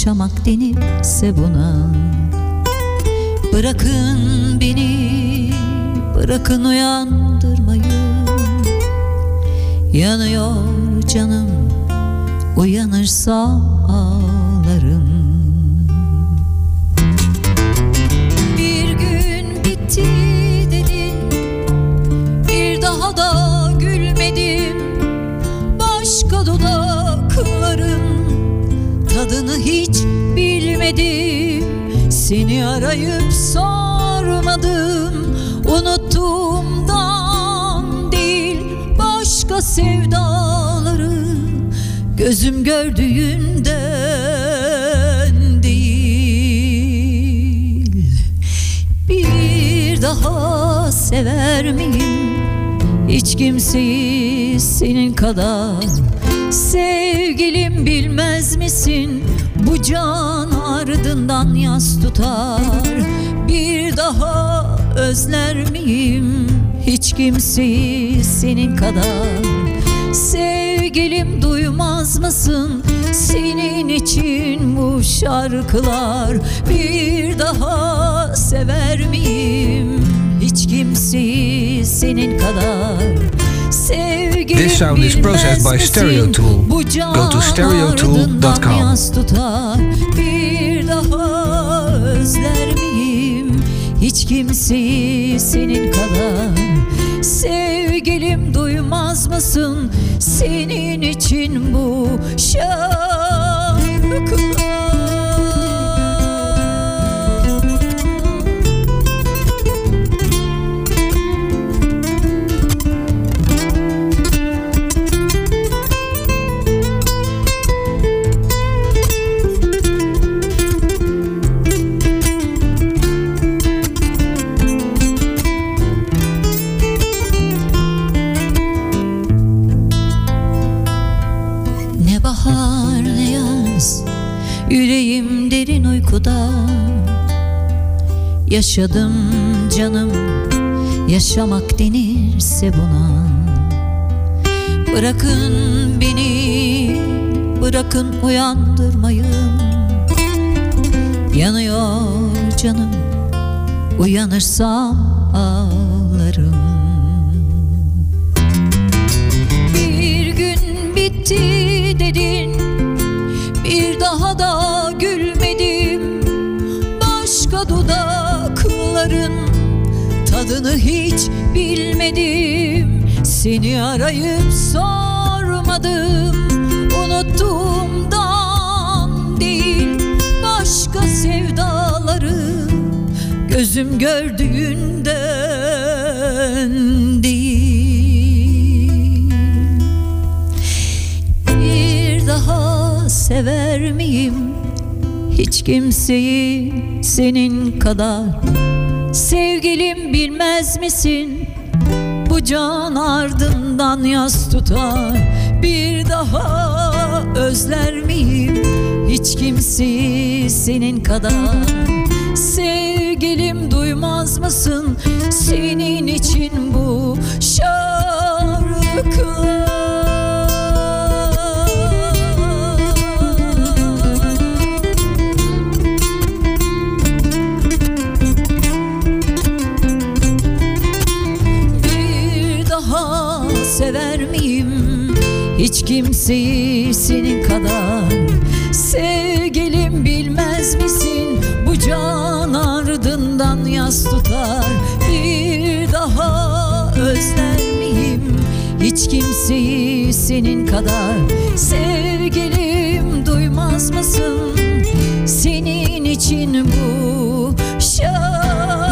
Yaşamak denirse buna. Bırakın beni Bırakın uyandırmayı. Yanıyor canım Uyanırsa. ağlarım bilmedim Seni arayıp sormadım. Unuttuğumdan değil Başka sevdaları Gözüm gördüğünden değil. Bir daha sever miyim? Hiç kimseyi senin kadar Sevgilim bilmez misin Bu can ardından yas tutar. Bir daha özler miyim? Hiç kimseyi senin kadar. Sevgilim duymaz mısın? Senin için bu şarkılar. Bir daha sever miyim? Hiç kimseyi senin kadar This sound is processed by Stereo? Tool. Go to stereotool.com. ardından yas tutar Bir daha özler miyim Hiç kimseyi senin kadar Sevgilim duymaz mısın Senin için bu şarkılar uykuda Yaşadım canım. Yaşamak denirse buna Bırakın beni Bırakın uyandırmayın Yanıyor canım Uyanırsam ağlarım. Bir gün bitti dedin Bir daha da gülmedim Dudakların Tadını hiç bilmedim. Seni arayıp sormadım Unuttuğumdan değil. Başka sevdaları Gözüm gördüğünden değil. Bir daha sever miyim? Hiç kimseyi senin kadar. Sevgilim bilmez misin? Bu can ardından yas tutar. Bir daha özler miyim? Hiç kimseyi senin kadar. Sevgilim duymaz mısın? Senin için bu şarkılar Hiç kimseyi senin kadar Sevgilim bilmez misin? Bu can ardından yas tutar. Bir daha özler miyim? Hiç kimseyi senin kadar Sevgilim duymaz mısın? Senin için bu şarkılar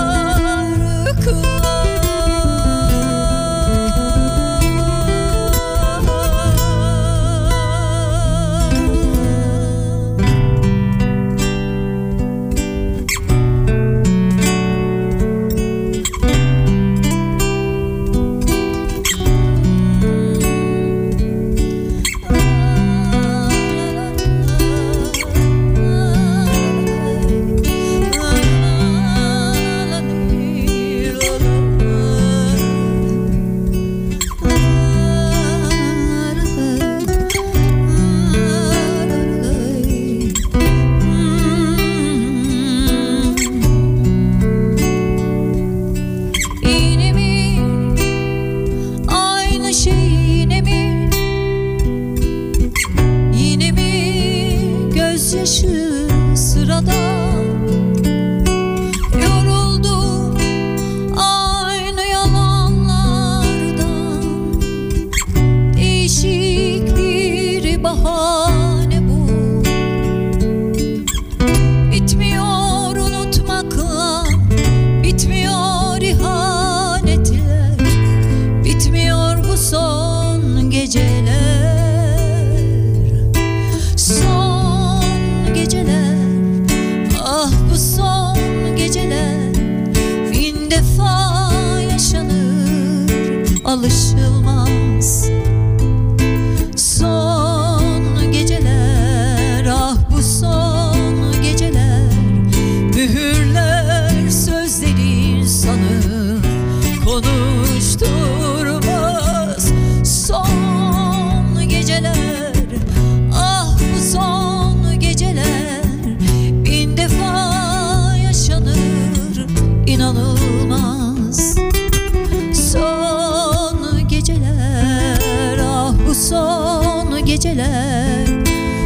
Oh. geceler.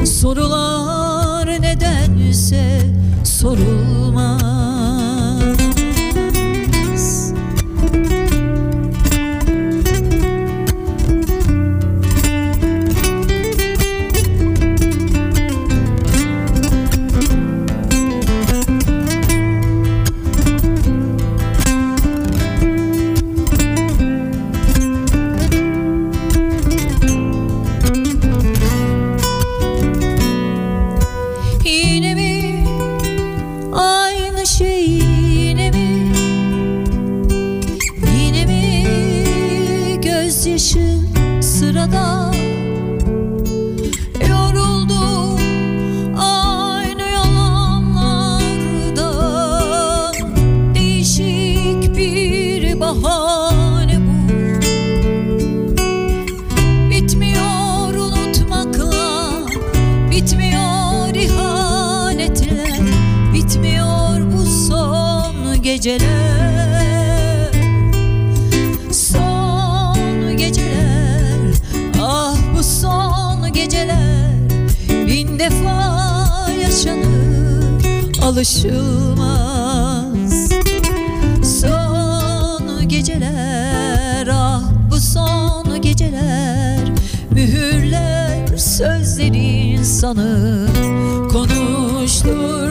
Sorular nedense sorulmaz. geceler. Son geceler Ah bu son geceler. Bin defa yaşanır Alışılmaz. Son geceler Ah bu son geceler. Mühürler sözlerin sanır Konuştur.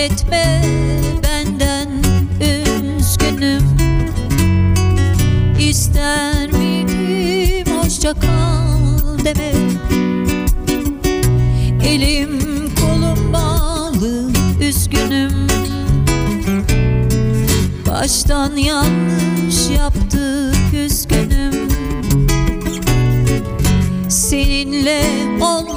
etme benden üzgünüm. İster miydim hoşça kal demek Elim kolum bağlı üzgünüm. Baştan yanlış yaptık üzgünüm. Seninle ol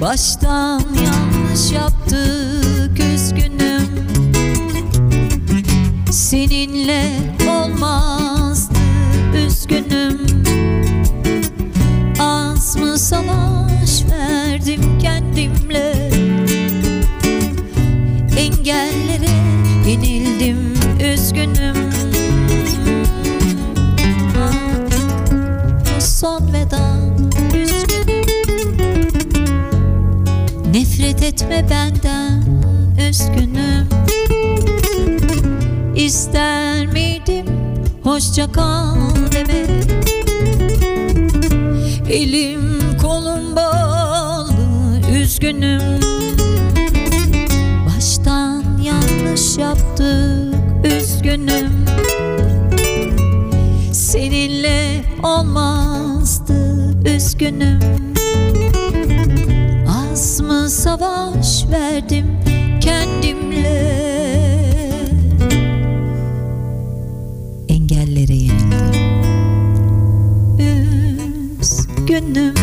Baştan yanlış yaptık üzgünüm. Seninle olmazdı üzgünüm. Az mı savaş verdim kendimle? Engellere yenildim üzgünüm. Nefret etme benden üzgünüm. İster miydim hoşça kal deme? Elim kolum bağlı üzgünüm. Baştan yanlış yaptık üzgünüm. Seninle olmazdı üzgünüm savaş verdim kendimle. Engellere yenildim. Üzgünüm.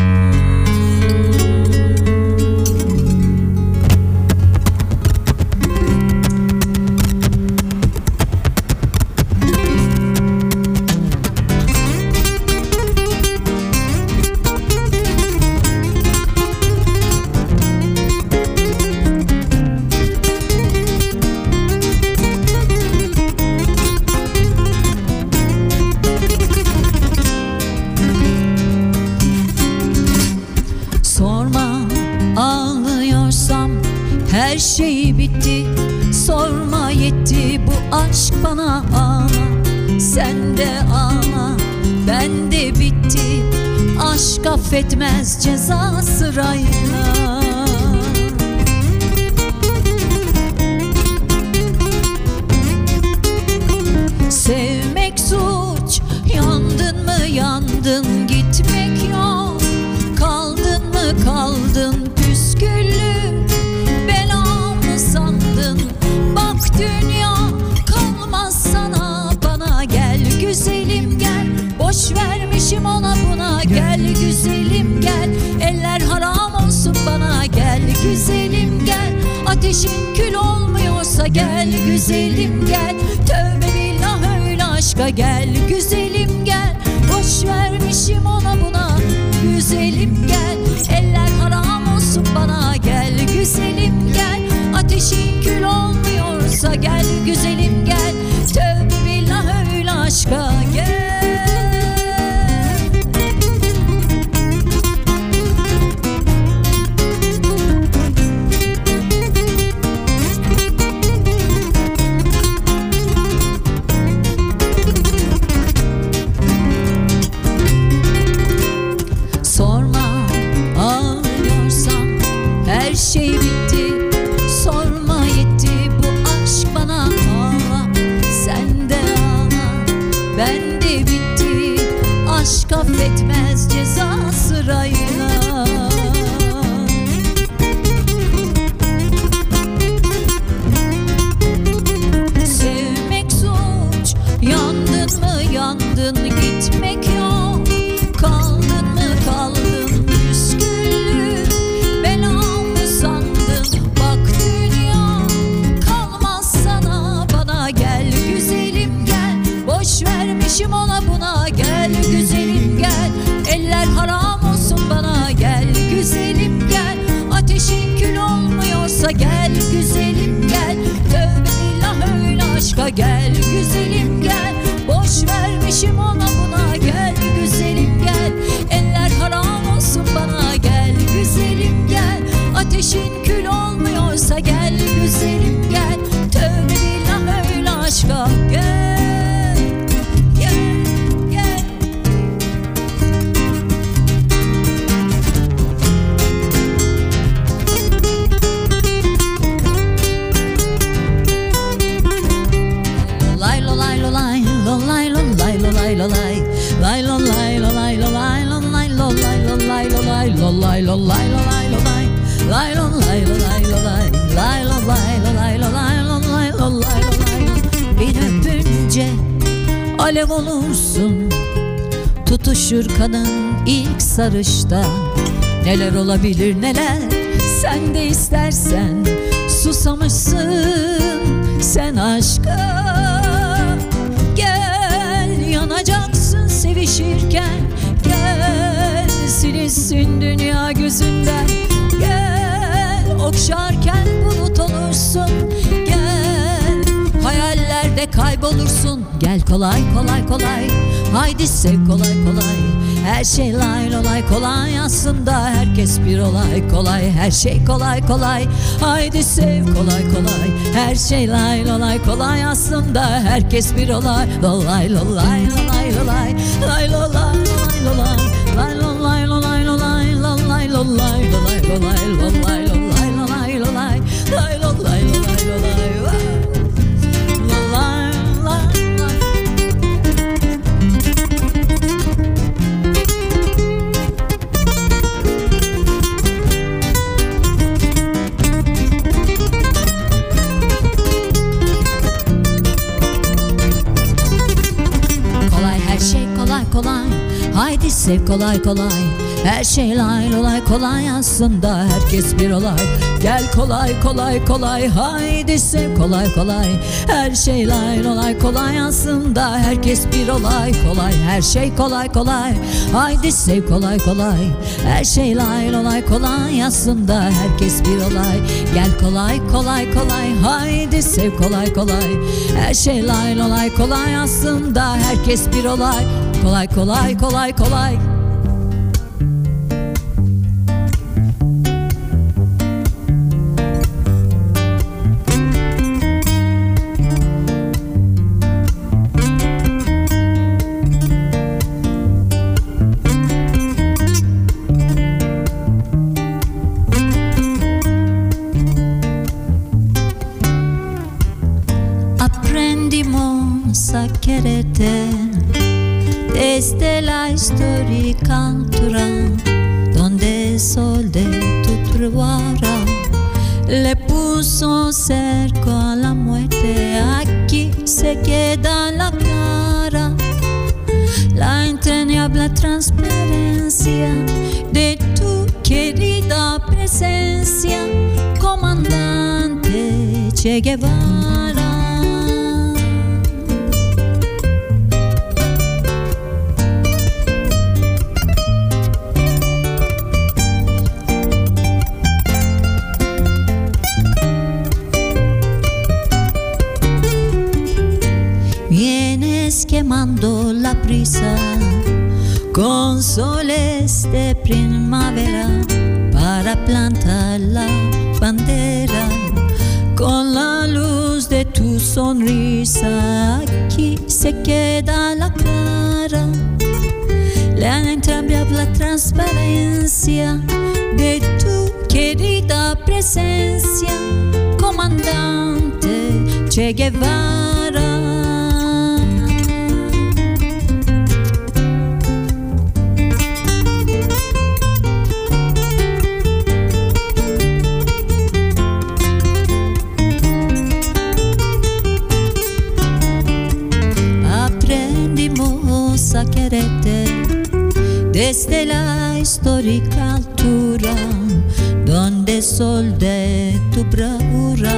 Gel güzelim gel. Boş vermişim ona buna gel güzelim gel. Eller haram olsun bana gel güzelim gel. Ateşin kül olmuyorsa gel güzelim alev olursun. Tutuşur kanın ilk sarışta. Neler olabilir neler? Sen de istersen Susamışsın. Sen aşka Gel yanacaksın sevişirken. Gel silinsin dünya gözünden. Gel okşarken bulut olursun. Gel hayallerde kaybolursun Gel kolay kolay kolay. Haydi sev kolay kolay. Her şey lay lolay kolay Aslında. Herkes bir olay kolay. Her şey kolay kolay. Haydi sev kolay kolay. Her şey lay lolay kolay Aslında. Herkes bir olay. Lolay lolay lolay lolay. Lay lolay lolay lolay. Lay lolay lolay Lolay. Lolay lolay lolay Lolay Haydi sev kolay kolay. Her şey lay lolay kolay aslında. Herkes bir olay. Gel kolay kolay kolay. Haydi sev kolay kolay. Her şey lay lolay kolay aslında. Herkes bir olay. Kolay Her şey kolay kolay. Haydi sev kolay kolay. Her şey lay lolay kolay aslında. Herkes bir olay. Gel kolay kolay kolay. Haydi sev kolay kolay. Her şey lay lolay kolay aslında. Herkes bir olay Kolay kolay kolay kolay. Aprendimos a quererte desde la histórica altura donde el sol de tu truara le puso cerco a la muerte. Aquí se queda la cara, la entrañable transparencia de tu querida presencia, comandante Che Guevara. Quemando la brisa con soles de primavera para plantar la bandera con la luz de tu sonrisa. Aquí se queda la cara, la entrañable transparencia de tu querida presencia, comandante Che Guevara. desde la histórica altura, donde el sol de tu bravura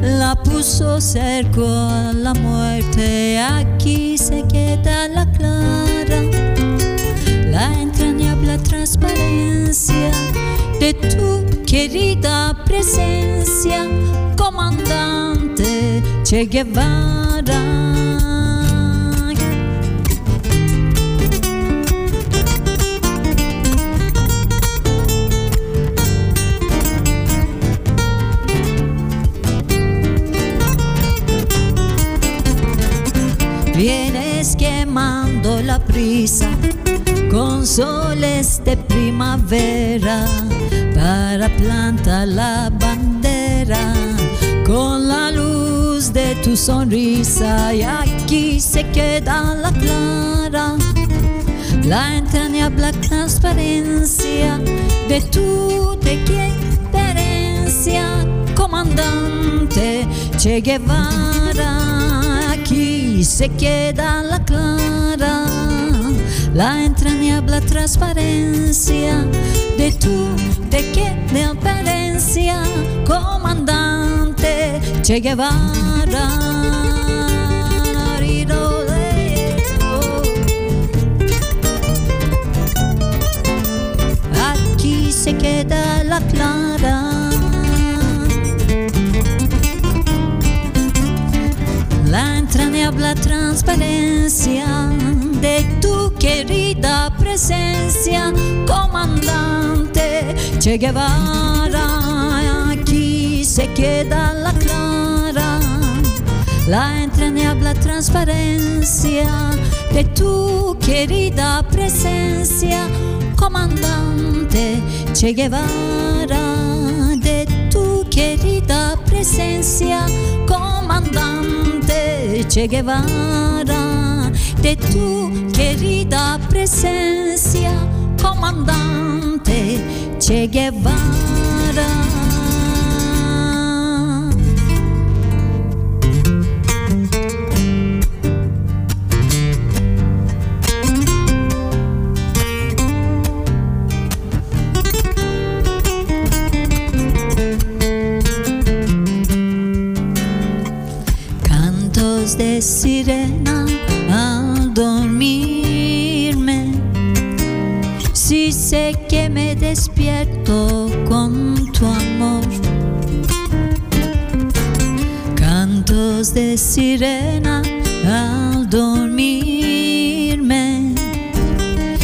la puso cerca a la muerte. Aquí se queda la clara, la entrañable transparencia de tu querida presencia, comandante Che Guevara. Prisa con soles de primavera para plantar la bandera. Con la luz de tu sonrisa y aquí se queda la clara la entrañable transparencia de tu deferencia comandante Che Guevara aquí se queda la clara la entrañable transparencia de tu deferencia comandante Che Guevara transparencia de tu querida presencia, comandante Che Guevara. Aquí se queda la clara, la entrañable transparencia de tu querida presencia, comandante Che Guevara. De tu querida presencia, comandante Che Guevara, de tu querida presencia, comandante Che Guevara. Despierto con tu amor. Cantos de sirena al dormirme.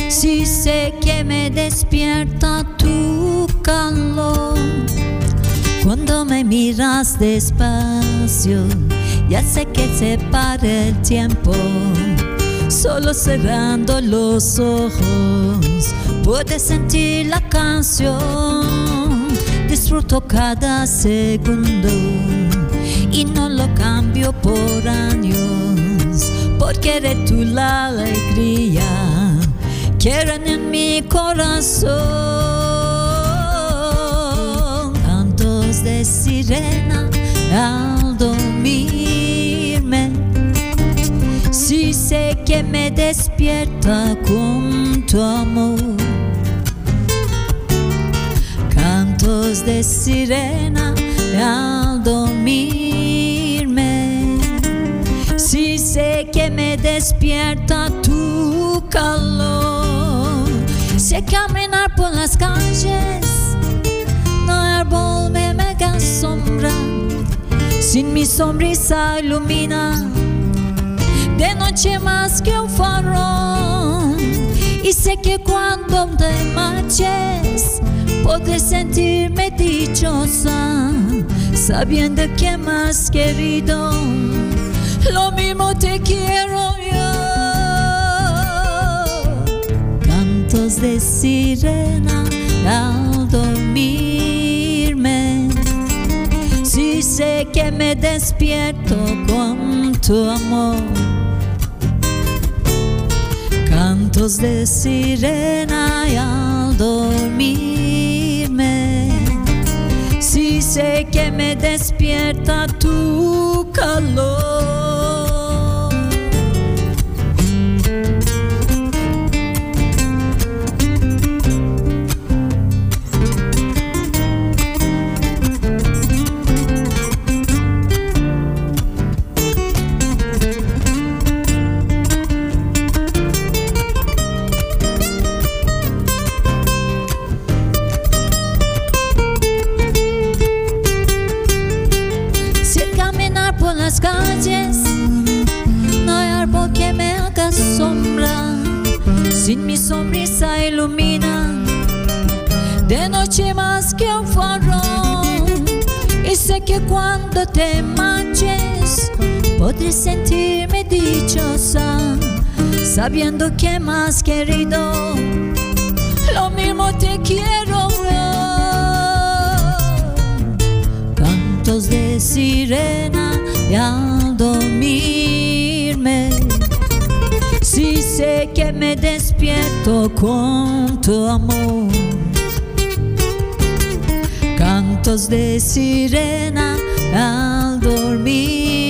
Si sé que me despierta tu calor. Cuando me miras despacio, ya sé que se para el tiempo. Solo cerrando los ojos, puedes sentir la canción. Disfruto cada segundo y no lo cambio por años, porque eres tú la alegría que reina en mi corazón. Cantos de sirena al dormirme. Si sé que me despierta con tu amor. De sirena al dormirme. Si sé que me despierta tu calor. Sé caminar por las calles, no árbol me mega sombra. Sin mi sonrisa ilumina de noche más que un farol. Y sé que cuando te marches podré sentirme dichosa, sabiendo que más querido, lo mismo te quiero yo. Cantos de sirena al dormirme. Si sé que me despierto con tu amor. Cantos de sirena y al dormirme. Sé que me despierta tu calor. De noche más que un farol. Y sé que cuando te marches podré sentirme dichosa, sabiendo que más querido, lo mismo te quiero. Cantos de sirena y al dormirme, si sé que me despierto con tu amor. De sirena al dormirme,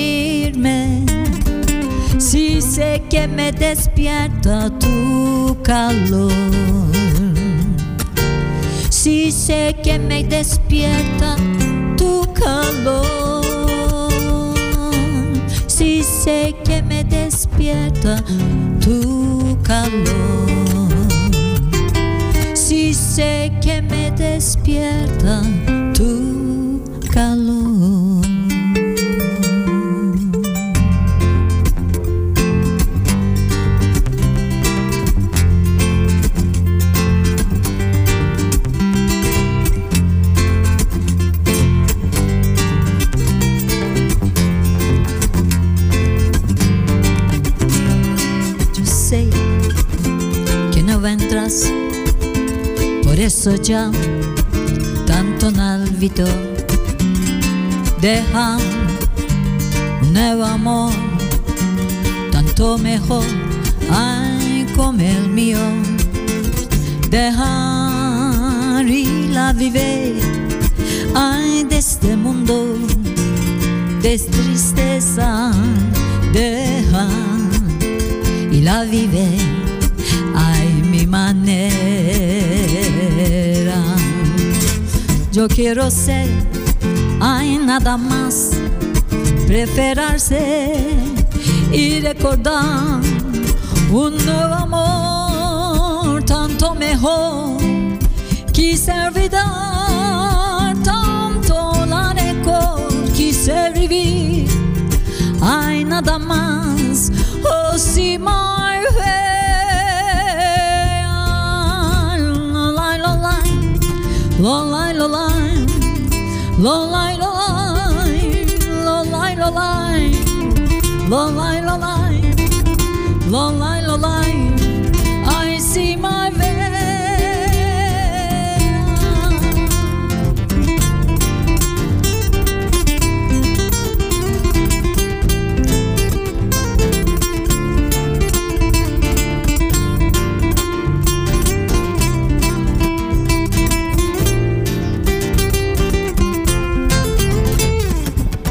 si sé que me despierta tu calor. Si sé que me despierta tu calor. Si sé que me despierta tu calor. Si sé que me despierta Yo sé que no vendrás, por eso ya tanto no. Deja un nuevo amor, tanto mejor, ay, como el mío. Dejar y la vive, ay, de este mundo, de tristeza, deja y la vive ay mi manera. Yo quiero ser ay nada más preferarse y recordar un nuevo amor tanto mejor quise olvidar tanto la record quise vivir Ay, nada más, oh sí, my way. Lo lai, lo lai, lo lie, lo lie, lo lie, lo lie, lo lie.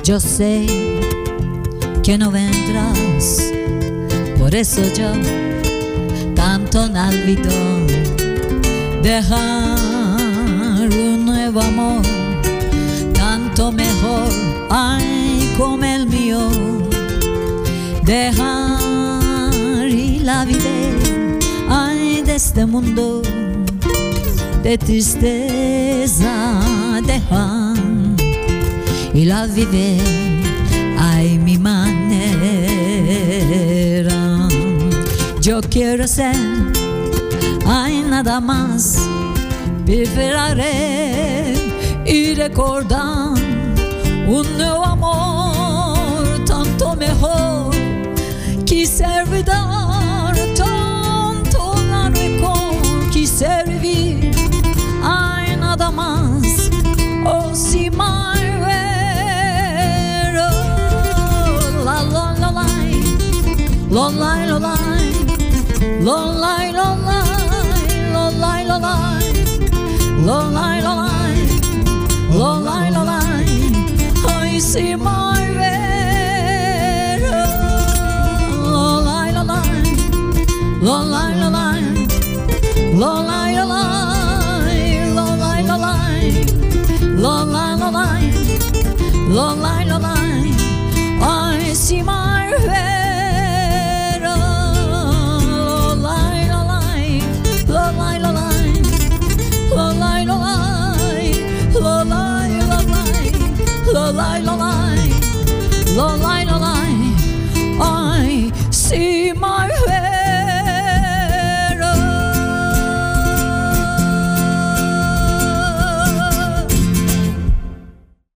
Yo sé que no vendrás, por eso yo tanto no olvido dejar un nuevo amor, tanto mejor, ay, como el mío, dejar y la vida, ay, de este mundo de tristeza, dejar la vive ay mi manera. Yo quiero ser ay nada más viviré y recordar un nuevo amor tanto mejor. Quise olvidar tanto la record quise vivir ay nada más oh si my lonely